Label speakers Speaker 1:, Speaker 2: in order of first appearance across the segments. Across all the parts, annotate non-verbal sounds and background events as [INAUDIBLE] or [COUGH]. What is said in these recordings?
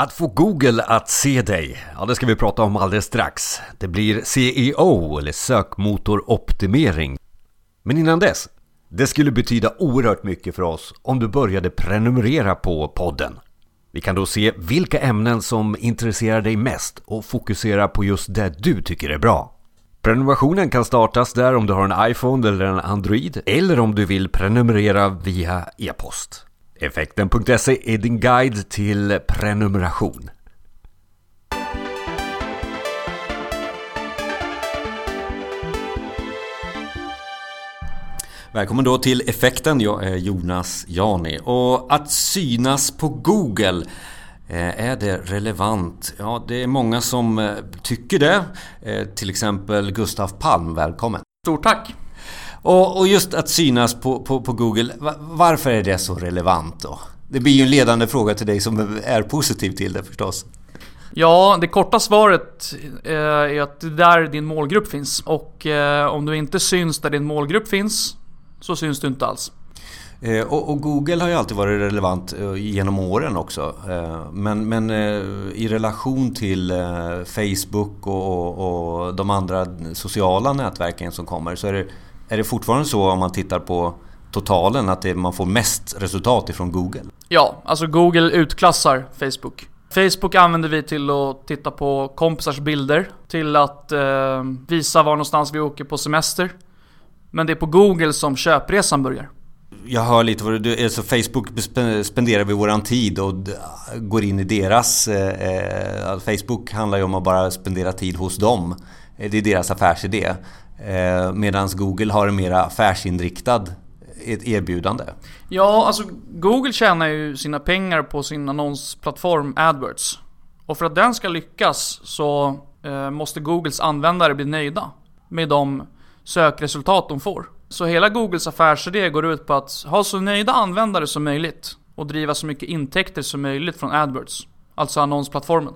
Speaker 1: Att få Google att se dig, ja det ska vi prata om alldeles strax. Det blir CEO eller sökmotoroptimering. Men innan dess, det skulle betyda oerhört mycket för oss om du började prenumerera på podden. Vi kan då se vilka ämnen som intresserar dig mest och fokusera på just det du tycker är bra. Prenumerationen kan startas där om du har en iPhone eller en Android eller om du vill prenumerera via e-post. Effekten.se är din guide till prenumeration. Välkommen då till Effekten. Jag är Jonas Jani. Och att synas på Google eh, är det relevant? Ja, det är många som eh, tycker det. Eh, till exempel Gustaf Palm, välkommen.
Speaker 2: Stort tack!
Speaker 1: Och, och just att synas på, på, på, Google, varför är det så relevant då? Det blir ju en ledande fråga till dig som är positiv till det förstås.
Speaker 2: Ja, det korta svaret är att det är där din målgrupp finns. Och om du inte syns där din målgrupp finns, så syns du inte alls.
Speaker 1: Eh, och, Google har ju alltid varit relevant eh, genom åren också. Eh, men, men i relation till Facebook och, och, de andra sociala nätverken som kommer så är det, är det fortfarande så om man tittar på totalen att det, man får mest resultat ifrån Google?
Speaker 2: Ja, alltså Google utklassar Facebook. Facebook använder vi till att titta på kompisars bilder, till att eh, visa var någonstans vi åker på semester. Men det är på Google som köpresan börjar.
Speaker 1: Jag hör lite vad du... Alltså Facebook spenderar vi våran tid och går in i deras... Eh, alltså Facebook handlar ju om att bara spendera tid hos dem. Det är deras affärsidé. Eh, Medan Google har en mer affärsinriktad e- erbjudande.
Speaker 2: Ja, alltså Google tjänar ju sina pengar på sin annonsplattform AdWords. Och för att den ska lyckas så eh, måste Googles användare bli nöjda med de sökresultat de får. Så hela Googles affärsidé går ut på att ha så nöjda användare som möjligt och driva så mycket intäkter som möjligt från AdWords, alltså annonsplattformen.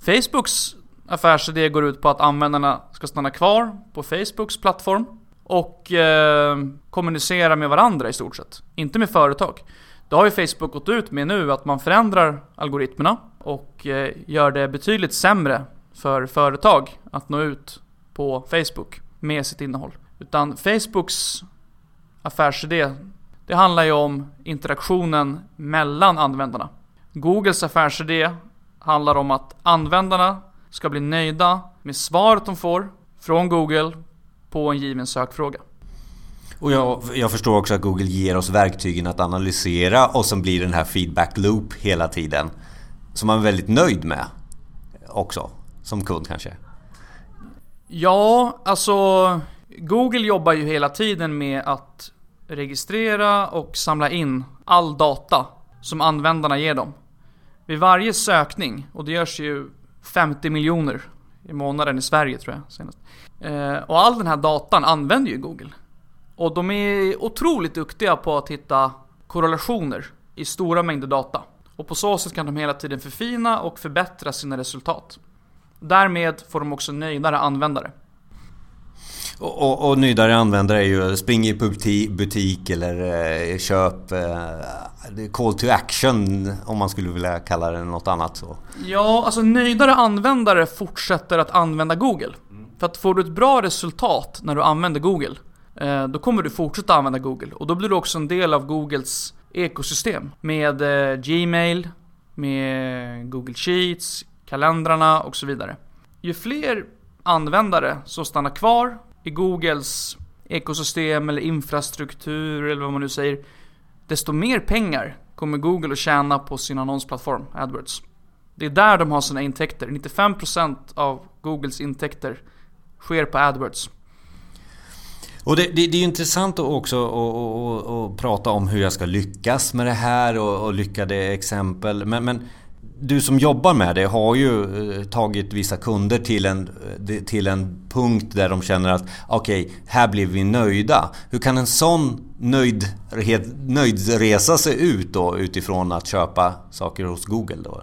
Speaker 2: Facebooks affärsidé går ut på att användarna ska stanna kvar på Facebooks plattform och eh, kommunicera med varandra i stort sett, inte med företag. Det har ju Facebook gått ut med nu att man förändrar algoritmerna och eh, gör det betydligt sämre för företag att nå ut på Facebook med sitt innehåll. Utan Facebooks affärsidé, det handlar ju om interaktionen mellan användarna. Googles affärsidé handlar om att användarna ska bli nöjda med svaret de får från Google på en given sökfråga.
Speaker 1: Och jag, jag, förstår också att Google ger oss verktygen att analysera och som blir den här feedback loop hela tiden. Som man är väldigt nöjd med också, som kund kanske.
Speaker 2: Ja, alltså Google jobbar ju hela tiden med att registrera och samla in all data som användarna ger dem. Vid varje sökning, och det görs ju 50 miljoner i månaden i Sverige tror jag senast. Eh, och all den här datan använder ju Google. Och de är otroligt duktiga på att hitta korrelationer i stora mängder data. Och på så sätt kan de hela tiden förfina och förbättra sina resultat. Därmed får de också nöjdare användare.
Speaker 1: Och, och, och nöjdare användare är ju spring i butik, eller eh, köp eh, Call to action om man skulle vilja kalla det något annat så.
Speaker 2: Ja, alltså nöjdare användare fortsätter att använda Google. Mm. För att får du ett bra resultat när du använder Google eh, Då kommer du fortsätta använda Google och då blir du också en del av Googles ekosystem. Med eh, Gmail, med Google Sheets, kalendrarna och så vidare. Ju fler användare som stannar kvar i Googles ekosystem eller infrastruktur eller vad man nu säger, desto mer pengar kommer Google att tjäna på sin annonsplattform AdWords. Det är där de har sina intäkter. 95% av Googles intäkter sker på AdWords.
Speaker 1: Och det, det, det är intressant också att prata om hur jag ska lyckas med det här och, och lyckade exempel. Men, men du som jobbar med det har ju eh, tagit vissa kunder till en, eh, till en punkt där de känner att okej, okay, här blir vi nöjda. Hur kan en sån nöjd, nöjdresa se ut då utifrån att köpa saker hos Google då?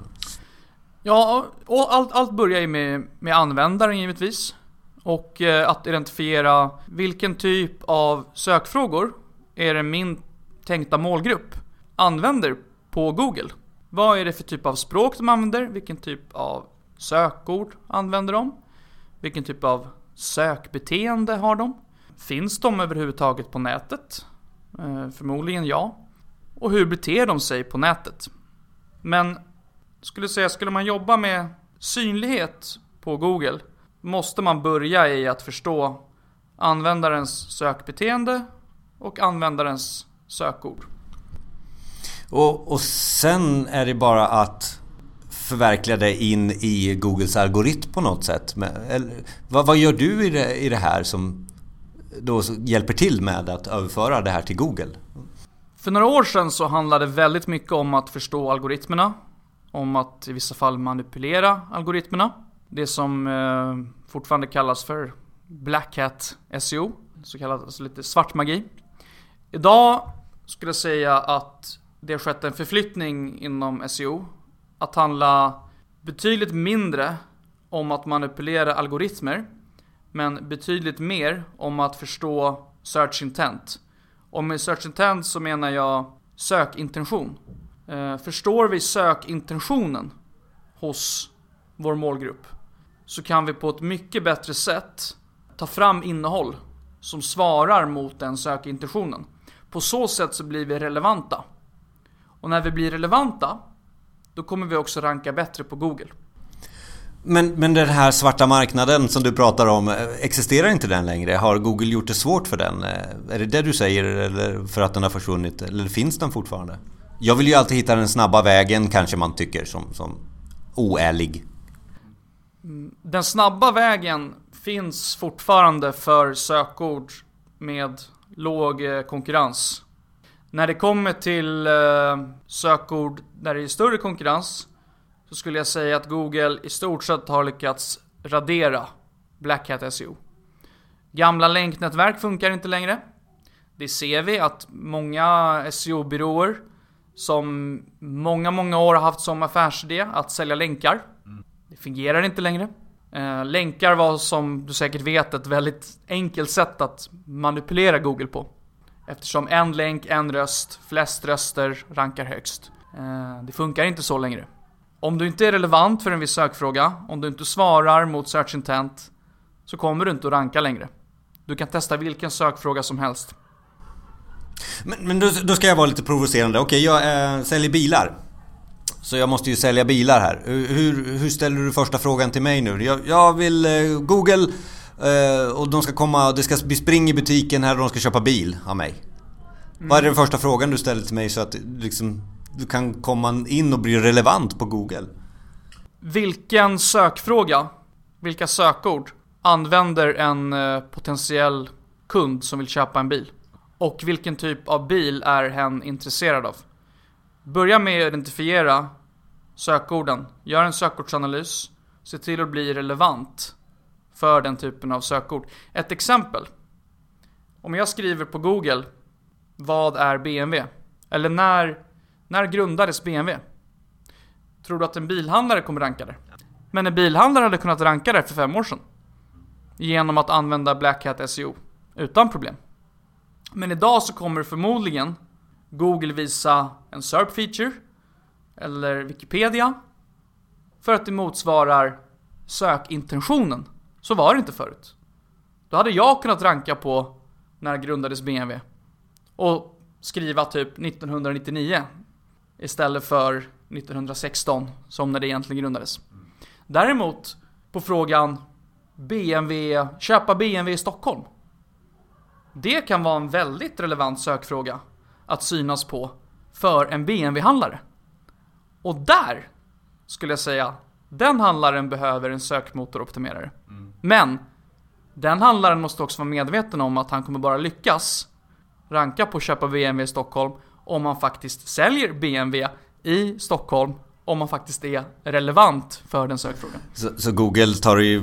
Speaker 2: Ja, och allt, allt börjar ju med, med användaren givetvis. Och eh, att identifiera vilken typ av sökfrågor är det min tänkta målgrupp använder på Google. Vad är det för typ av språk de använder? Vilken typ av sökord använder de? Vilken typ av sökbeteende har de? Finns de överhuvudtaget på nätet? Eh, förmodligen ja. Och hur beter de sig på nätet? Men skulle säga, skulle man jobba med synlighet på Google måste man börja i att förstå användarens sökbeteende och användarens sökord.
Speaker 1: Och, och sen är det bara att förverkliga det in i Googles algoritm på något sätt. Eller, vad, vad, gör du i det, i det här som då hjälper till med att överföra det här till Google?
Speaker 2: För några år sedan så handlade det väldigt mycket om att förstå algoritmerna. Om att i vissa fall manipulera algoritmerna. Det som eh, fortfarande kallas för Black Hat SEO. Så kallad alltså lite svart magi. Idag skulle jag säga att det har skett en förflyttning inom SEO. Att handla betydligt mindre om att manipulera algoritmer. Men betydligt mer om att förstå search intent. Och med search intent så menar jag sökintention. Eh, förstår vi sökintentionen hos vår målgrupp så kan vi på ett mycket bättre sätt ta fram innehåll som svarar mot den sökintentionen. På så sätt så blir vi relevanta. Och när vi blir relevanta, då kommer vi också ranka bättre på Google.
Speaker 1: Men, men den här svarta marknaden som du pratar om, existerar inte den längre? Har Google gjort det svårt för den? Är det det du säger eller för att den har försvunnit? Eller finns den fortfarande? Jag vill ju alltid hitta den snabba vägen kanske man tycker som, som oärlig.
Speaker 2: Mm, den snabba vägen finns fortfarande för sökord med låg eh, konkurrens. När det kommer till eh, sökord där det är större konkurrens så skulle jag säga att Google i stort sett har lyckats radera Black Hat SEO. Gamla länknätverk funkar inte längre. Det ser vi att många SEO-byråer som många, många år har haft som affärsidé att sälja länkar. Det fungerar inte längre. Eh, länkar var som du säkert vet ett väldigt enkelt sätt att manipulera Google på. Eftersom en länk, en röst, flest röster rankar högst. Eh, det funkar inte så längre. Om du inte är relevant för en viss sökfråga, om du inte svarar mot search intent, så kommer du inte att ranka längre. Du kan testa vilken sökfråga som helst.
Speaker 1: Men, men då, då ska jag vara lite provocerande. Okej, jag äh, säljer bilar. Så jag måste ju sälja bilar här. Hur, hur ställer du första frågan till mig nu? Jag, jag vill eh, Google eh, och de ska komma, det ska bli spring i butiken här och de ska köpa bil av mig. Mm. Vad är den första frågan du ställer till mig så att liksom, du kan komma in och bli relevant på Google?
Speaker 2: Vilken sökfråga, vilka sökord använder en eh, potentiell kund som vill köpa en bil? Och vilken typ av bil är hen intresserad av? Börja med att identifiera sökorden. Gör en sökordsanalys. Se till att bli relevant för den typen av sökord. Ett exempel. Om jag skriver på Google Vad är BMW? Eller när, när grundades BMW? Tror du att en bilhandlare kommer ranka det? Men en bilhandlare hade kunnat ranka det för fem år sedan. Genom att använda Black Hat SEO. Utan problem. Men idag så kommer förmodligen Google visa en SERP feature eller Wikipedia för att det motsvarar sökintentionen. Så var det inte förut. Då hade jag kunnat ranka på när grundades BMW och skriva typ 1999 istället för 1916 som när det egentligen grundades. Däremot på frågan BMW, köpa BMW i Stockholm. Det kan vara en väldigt relevant sökfråga att synas på för en BMW-handlare. Och där skulle jag säga, den handlaren behöver en sökmotoroptimerare. Mm. Men den handlaren måste också vara medveten om att han kommer bara lyckas ranka på att köpa BMW i Stockholm om han faktiskt säljer BMW i Stockholm om man faktiskt är relevant för den sökfrågan.
Speaker 1: Så, så, Google tar ju...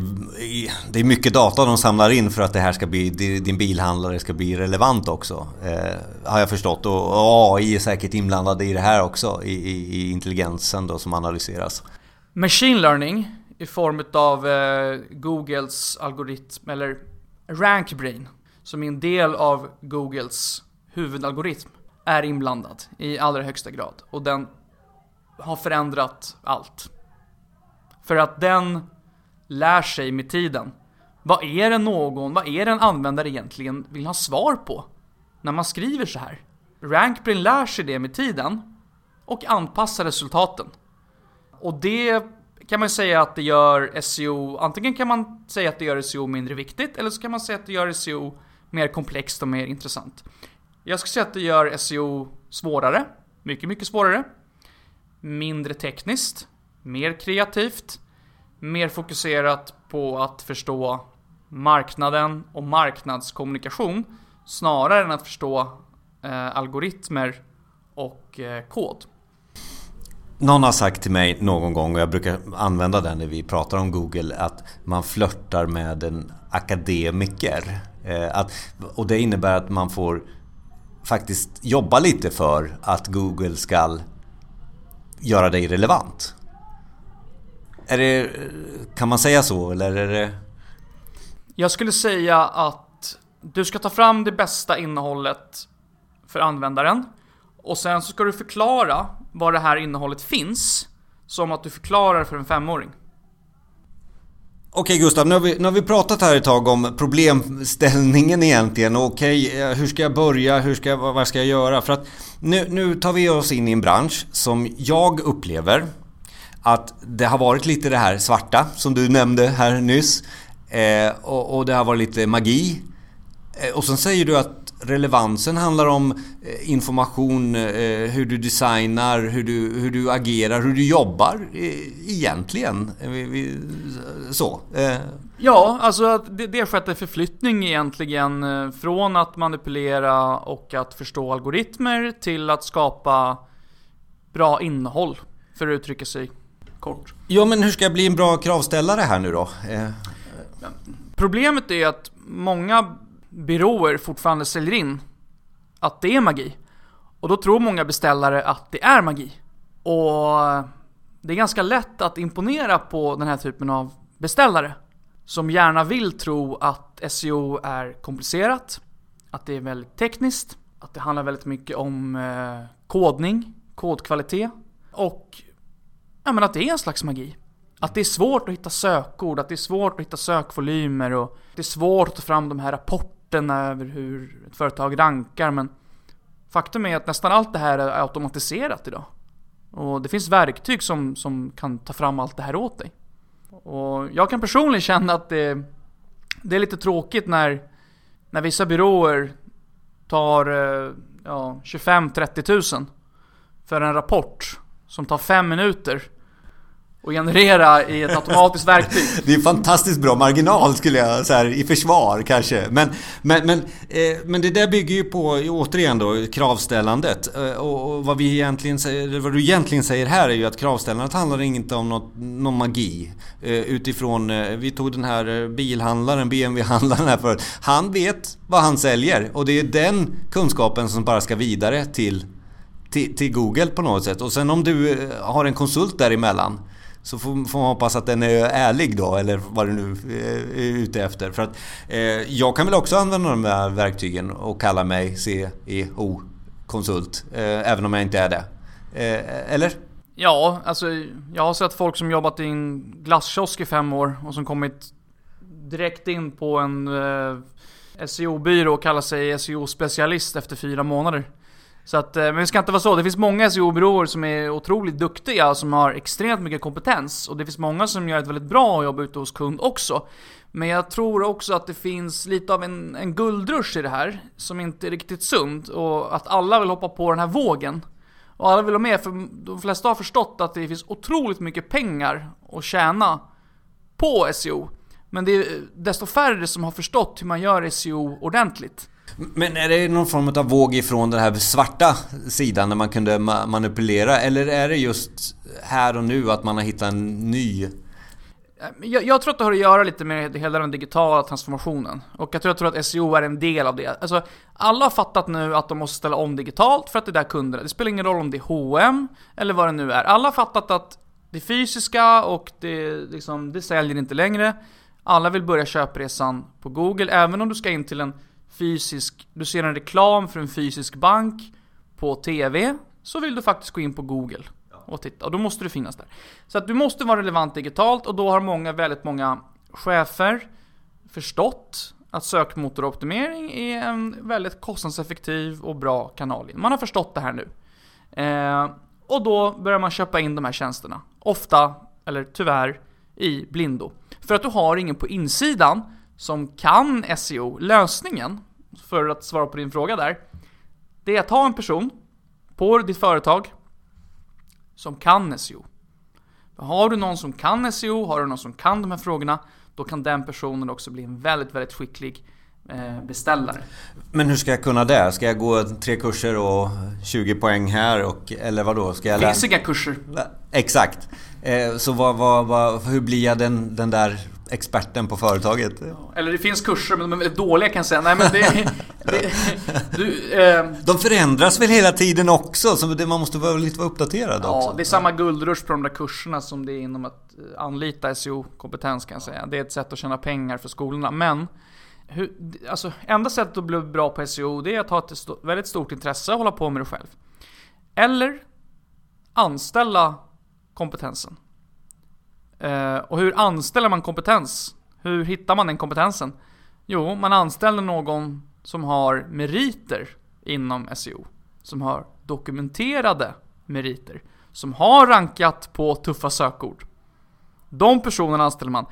Speaker 1: Det är mycket data de samlar in för att det här ska bli, din bilhandlare ska bli relevant också. Eh, har jag förstått. Och AI är säkert inblandade i det här också. I, i, i intelligensen då som analyseras.
Speaker 2: Machine learning i form av eh, Googles algoritm, eller RankBrain, som är en del av Googles huvudalgoritm, är inblandad i allra högsta grad. Och den har förändrat allt. För att den lär sig med tiden. Vad är det någon, vad är det en användare egentligen vill ha svar på? När man skriver så här. Rankbrain lär sig det med tiden och anpassar resultaten. Och det kan man säga att det gör SEO, antingen kan man säga att det gör SEO mindre viktigt, eller så kan man säga att det gör SEO mer komplext och mer intressant. Jag skulle säga att det gör SEO svårare, mycket, mycket svårare. Mindre tekniskt, mer kreativt, mer fokuserat på att förstå marknaden och marknadskommunikation snarare än att förstå eh, algoritmer och eh, kod.
Speaker 1: Någon har sagt till mig någon gång, och jag brukar använda den när vi pratar om Google, att man flörtar med en akademiker. Eh, att, och det innebär att man får faktiskt jobba lite för att Google ska göra dig relevant. Är det, kan man säga så eller är det...
Speaker 2: Jag skulle säga att du ska ta fram det bästa innehållet för användaren. Och sen så ska du förklara var det här innehållet finns. Som att du förklarar för en femåring.
Speaker 1: Okej Gustav, nu har, vi, nu har vi pratat här ett tag om problemställningen egentligen. Okej, eh, hur ska jag börja? Hur ska jag, vad ska jag göra? För att nu, nu tar vi oss in i en bransch som jag upplever att det har varit lite det här svarta som du nämnde här nyss. Eh, och, och, det har varit lite magi. Eh, och sen säger du att relevansen handlar om eh, information, eh, hur du designar, hur du, hur du agerar, hur du jobbar egentligen. Så.
Speaker 2: Ja, alltså det, det har skett en förflyttning egentligen från att manipulera och att förstå algoritmer till att skapa bra innehåll, för att uttrycka sig kort.
Speaker 1: Ja, men hur ska jag bli en bra kravställare här nu då?
Speaker 2: Problemet är att många byråer fortfarande säljer in att det är magi. Och då tror många beställare att det är magi. Och det är ganska lätt att imponera på den här typen av beställare. Som gärna vill tro att SEO är komplicerat, att det är väldigt tekniskt, att det handlar väldigt mycket om eh, kodning, kodkvalitet och ja, men att det är en slags magi. Att det är svårt att hitta sökord, att det är svårt att hitta sökvolymer och det är svårt att ta fram de här rapporterna rapporten över hur ett företag rankar men faktum är att nästan allt det här är automatiserat idag. Och det finns verktyg som, som kan ta fram allt det här åt dig. Och jag kan personligen känna att det, det är lite tråkigt när, när vissa byråer tar eh, ja, 25-30 tusen för en rapport som tar 5 minuter och generera i ett automatiskt verktyg. [LAUGHS]
Speaker 1: Det är fantastiskt bra marginal skulle jag säga i försvar kanske. Men, men, men, eh, men det där bygger ju på, återigen då, kravställandet. Eh, och, och, vad, vi egentligen säger, vad du egentligen säger här är ju att kravställandet handlar inte om något, någon magi. Eh, utifrån, eh, vi tog den här eh, bilhandlaren, BMW-handlaren här förut. Han vet vad han säljer och det är den kunskapen som bara ska vidare till till, till Google på något sätt. Och sen om du eh, har en konsult däremellan så får, får man hoppas att den är ärlig då, eller vad du nu eh, är ute efter. För att eh, jag kan väl också använda de här verktygen och kalla mig CEO-konsult, eh, även om jag inte är det. Eh, eller?
Speaker 2: Ja, alltså jag har sett folk som jobbat i en glasskiosk i fem år och som kommit direkt in på en eh, SEO-byrå och kallar sig SEO-specialist efter fyra månader. Så att, eh, men det ska inte vara så. Det finns många SEO-byråer som är otroligt duktiga, som har extremt mycket kompetens. Och det finns många som gör ett väldigt bra jobb ute hos kund också. Men jag tror också att det finns lite av en, en guldrush i det här, som inte är riktigt sund. Och att alla vill hoppa på den här vågen. Och alla vill ha med, för de flesta har förstått att det finns otroligt mycket pengar att tjäna på SEO. Men det är desto färre som har förstått hur man gör SEO ordentligt.
Speaker 1: Men är det någon form av våg ifrån den här svarta sidan när man kunde manipulera? Eller är det just här och nu att man har hittat en ny?
Speaker 2: Eh, jag, jag tror att det har att göra lite med hela den digitala transformationen. Och jag tror, jag tror att SEO är en del av det. Alltså, alla har fattat nu att de måste ställa om digitalt för att det är där kunderna... Det spelar ingen roll om det är H&M eller vad det nu är. Alla har fattat att det fysiska och det, liksom, det säljer inte längre. Alla vill börja köpresan på Google, även om du ska in till en fysisk, du ser en reklam för en fysisk bank på TV, så vill du faktiskt gå in på Google. och titta och då måste du finnas där. Så att du måste vara relevant digitalt och då har många, väldigt många chefer förstått att sökmotoroptimering är en väldigt kostnadseffektiv och bra kanal. Man har förstått det här nu. Eh, och då börjar man köpa in de här tjänsterna. Ofta, eller tyvärr, i blindo. För att du har ingen på insidan som kan SEO. Lösningen, för att svara på din fråga där, det är att ha en person på ditt företag som kan SEO. Har du någon som kan SEO, har du någon som kan de här frågorna, då kan den personen också bli en väldigt, väldigt skicklig eh, beställare.
Speaker 1: Men hur ska jag kunna det? Ska jag gå tre kurser och 20 poäng här? Och, eller vad då? Ska jag
Speaker 2: det finns inga kurser.
Speaker 1: Exakt. Eh, så vad, vad, vad, hur blir jag den, den där experten på företaget.
Speaker 2: Eller det finns kurser men de är väldigt dåliga kan jag säga. Nej, men det, det [LAUGHS]
Speaker 1: du, eh, de förändras väl hela tiden också? Så man måste vara lite vara uppdaterad
Speaker 2: ja,
Speaker 1: också.
Speaker 2: det är samma guldrush på de där kurserna som det är inom att eh, anlita SEO-kompetens kan jag säga. Det är ett sätt att tjäna pengar för skolorna. Men hur, alltså, enda sättet att bli bra på SEO det är att ha ett st väldigt stort intresse och hålla på med det själv. Eller anställa kompetensen. Eh, och hur anställer man kompetens? Hur hittar man den kompetensen? Jo, man anställer någon som har meriter inom SEO. Som har dokumenterade meriter. Som har rankat på tuffa sökord. De personerna anställer man.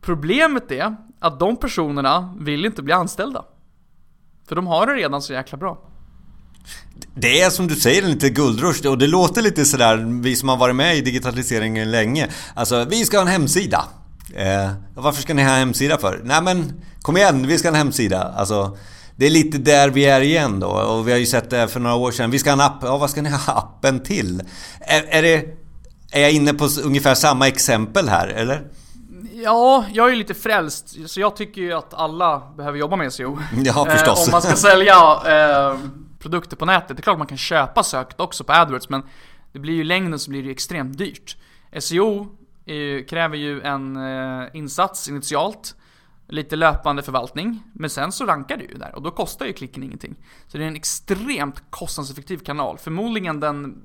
Speaker 2: Problemet är att de personerna vill inte bli anställda. För de har det redan så jäkla bra.
Speaker 1: Det är som du säger lite guldrush och det låter lite sådär, vi som har varit med i digitaliseringen länge. Alltså, vi ska ha en hemsida. Eh, varför ska ni ha en hemsida för? Nej men, kom igen, vi ska ha en hemsida. Alltså, det är lite där vi är igen då. Och vi har ju sett det för några år sedan. Vi ska ha en app. Ja, vad ska ni ha appen till? Är, är, det, är jag inne på ungefär samma exempel här, eller?
Speaker 2: Ja, jag är ju lite frälst. Så jag tycker ju att alla behöver jobba med SEO.
Speaker 1: Ja, förstås.
Speaker 2: Eh, om man ska sälja [LAUGHS] eh, produkter på nätet. Det är klart man kan köpa sökt också på AdWords men det blir ju i längden så blir det ju extremt dyrt. SEO ju, eh, kräver ju en eh, insats initialt, lite löpande förvaltning, men sen så rankar det ju där och då kostar ju klicken ingenting. Så det är en extremt kostnadseffektiv kanal, förmodligen den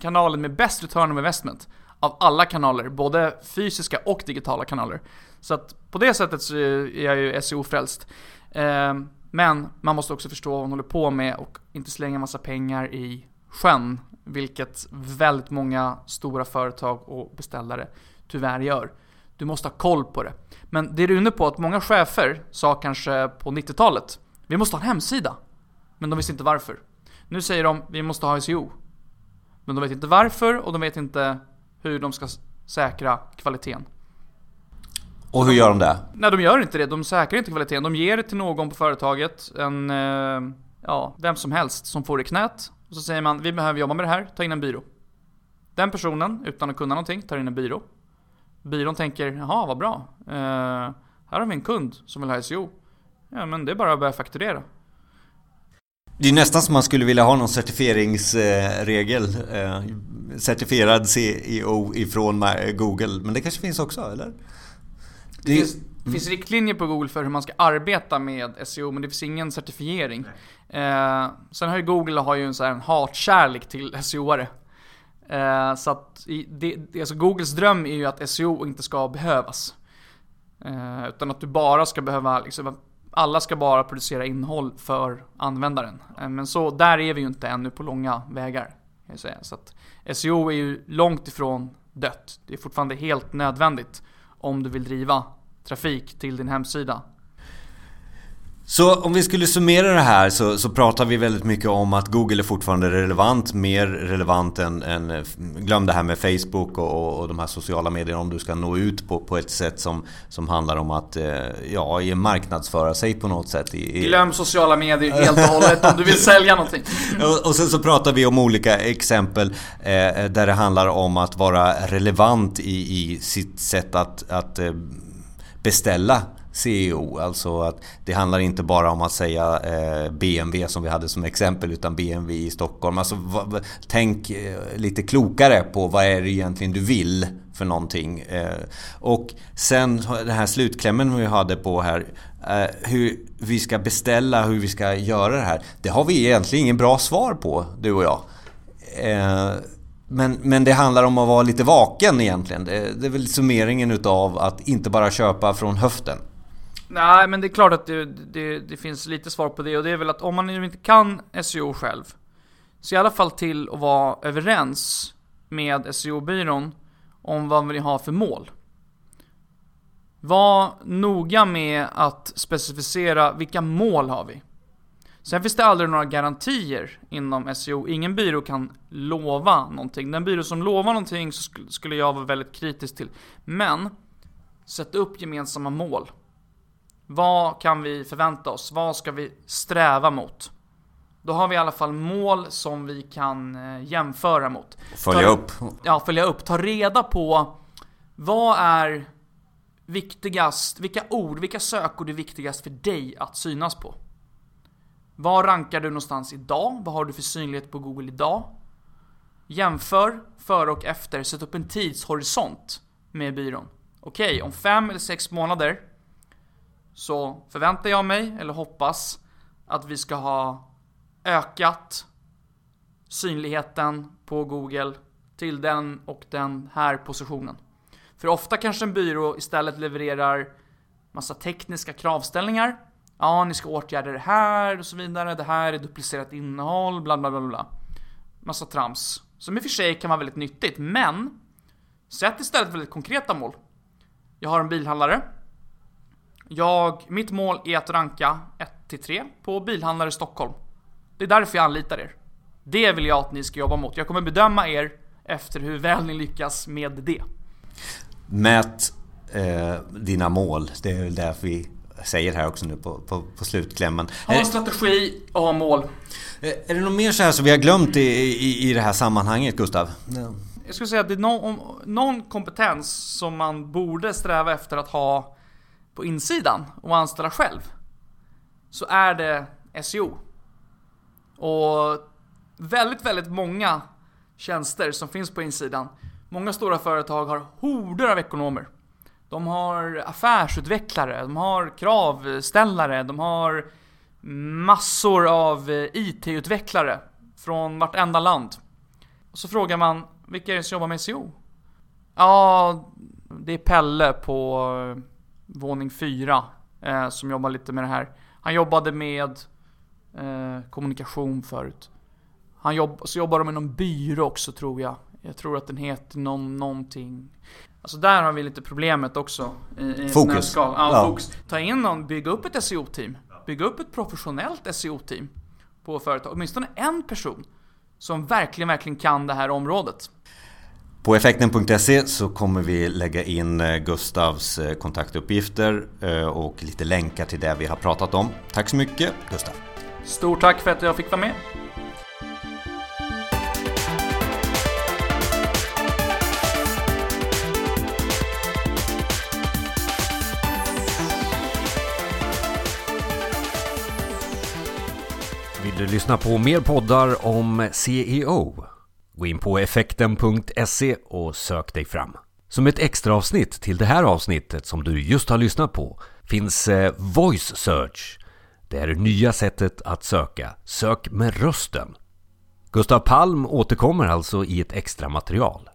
Speaker 2: kanalen med bäst return of investment av alla kanaler, både fysiska och digitala kanaler. Så att på det sättet så är jag ju SEO-frälst. Eh, men man måste också förstå vad hon håller på med och inte slänga massa pengar i sjön. Vilket väldigt många stora företag och beställare tyvärr gör. Du måste ha koll på det. Men det är du inne på att många chefer sa kanske på 90-talet Vi måste ha en hemsida. Men de visste inte varför. Nu säger de vi måste ha SEO. Men de vet inte varför och de vet inte hur de ska säkra kvaliteten.
Speaker 1: Och hur gör de det?
Speaker 2: Nej, de gör inte det. De säkrar inte kvaliteten. De ger det till någon på företaget. En, eh, ja, vem som helst som får det i knät. Och så säger man, vi behöver jobba med det här, ta in en byrå. Den personen, utan att kunna någonting, tar in en byrå. Byrån tänker, jaha vad bra. Eh, här har vi en kund som vill ha SEO. Ja men det är bara att börja fakturera.
Speaker 1: Det är nästan som man skulle vilja ha någon certifieringsregel. Eh, certifierad CEO ifrån Google. Men det kanske finns också, eller?
Speaker 2: Det, finns, det finns riktlinjer på Google för hur man ska arbeta med SEO, men det finns ingen certifiering. Eh, sen har ju Google har ju en, så här, en hatkärlek till SEO-are. Eh, så att det, alltså Googles dröm är ju att SEO inte ska behövas. Eh, utan att du bara ska behöva, liksom, alla ska bara producera innehåll för användaren. Eh, men så, där är vi ju inte ännu på långa vägar. Så att SEO är ju långt ifrån dött. Det är fortfarande helt nödvändigt om du vill driva trafik till din hemsida.
Speaker 1: Så om vi skulle summera det här så, så pratar vi väldigt mycket om att Google är fortfarande relevant, mer relevant än, än glöm det här med Facebook och, och, de här sociala medierna om du ska nå ut på, på ett sätt som, som handlar om att eh, ja, marknadsföra sig på något sätt. I,
Speaker 2: glöm sociala medier helt och hållet om du vill sälja någonting. [LAUGHS]
Speaker 1: och, och sen så pratar vi om olika exempel eh, där det handlar om att vara relevant i, i sitt sätt att, att eh, beställa CEO. Alltså att det handlar inte bara om att säga eh, BMW som vi hade som exempel utan BMW i Stockholm. Alltså tänk eh, lite klokare på vad är det egentligen du vill för någonting. Eh. Och sen den här slutklämmen vi hade på här. hur vi ska beställa, hur vi ska göra det här. Det har vi egentligen ingen bra svar på, du och jag. Men, men det handlar om att vara lite vaken egentligen. Det, det är väl summeringen utav att inte bara köpa från höften.
Speaker 2: Nej, men det är klart att det, det, det, finns lite svar på det och det är väl att om man nu inte kan SEO själv, så i alla fall till att vara överens med SEO-byrån om vad vi har för mål. Var noga med att specificera vilka mål har vi. Sen finns det aldrig några garantier inom SEO. Ingen byrå kan lova någonting. Den byrå som lovar någonting så skulle jag vara väldigt kritisk till. Men, sätt upp gemensamma mål. Vad kan vi förvänta oss? Vad ska vi sträva mot? Då har vi i alla fall mål som vi kan eh, jämföra mot.
Speaker 1: Följa Ta, upp.
Speaker 2: Ja, följa upp. Ta reda på vad är viktigast, vilka ord, vilka sökord är viktigast för dig att synas på? Var rankar du någonstans idag? Vad har du för synlighet på Google idag? Jämför före och efter, sätt upp en tidshorisont med byrån. Okej, okay, om fem eller sex månader så förväntar jag mig, eller hoppas, att vi ska ha ökat synligheten på Google till den och den här positionen. För ofta kanske en byrå istället levererar massa tekniska kravställningar. Ja, ni ska åtgärda det här och så vidare. Det här är duplicerat innehåll, bla bla bla bla. Massa trams. Som i och för sig kan vara väldigt nyttigt, men sätt istället väldigt konkreta mål. Jag har en bilhandlare. Jag, mitt mål är att ranka 1-3 på bilhandlare i Stockholm. Det är därför jag anlitar er. Det vill jag att ni ska jobba mot. Jag kommer bedöma er efter hur väl ni lyckas med det.
Speaker 1: Mät eh, dina mål. Det är väl därför vi säger här också nu på, på, på slutklämmen.
Speaker 2: Ha en strategi och ha mål.
Speaker 1: Eh, är det något mer så här som vi har glömt i, i, i det här sammanhanget Gustav?
Speaker 2: Jag skulle säga att det är någon, någon kompetens som man borde sträva efter att ha på insidan och anställa själv. Så är det SEO. Och väldigt, väldigt många tjänster som finns på insidan. Många stora företag har horder av ekonomer. De har affärsutvecklare, de har kravställare, de har massor av IT-utvecklare från vartenda land. Och så frågar man, vilka är det som jobbar med SEO? Ja, det är Pelle på våning 4 eh, som jobbar lite med det här. Han jobbade med eh, kommunikation förut. Han jobb, så jobbar de med någon byrå också tror jag. Jag tror att den heter någon, någonting. Alltså där har vi lite problemet också.
Speaker 1: I, i fokus.
Speaker 2: Ja, ja. fokus. Ta in någon, bygga upp ett SEO-team. Bygga upp ett professionellt SEO-team på företag. Åtminstone en person som verkligen, verkligen kan det här området.
Speaker 1: På effekten.se så kommer vi lägga in eh, Gustavs eh, kontaktuppgifter eh, och lite länkar till det vi har pratat om. Tack så mycket Gustav!
Speaker 2: Stort tack för att jag fick vara med!
Speaker 1: Vill du lyssna på mer poddar om CEO? Gå in på effekten.se och sök dig fram. Som ett extra avsnitt till det här avsnittet som du just har lyssnat på finns eh, Voice Search. Det är det nya sättet att söka. Sök med rösten. Gustav Palm återkommer alltså i ett extra material.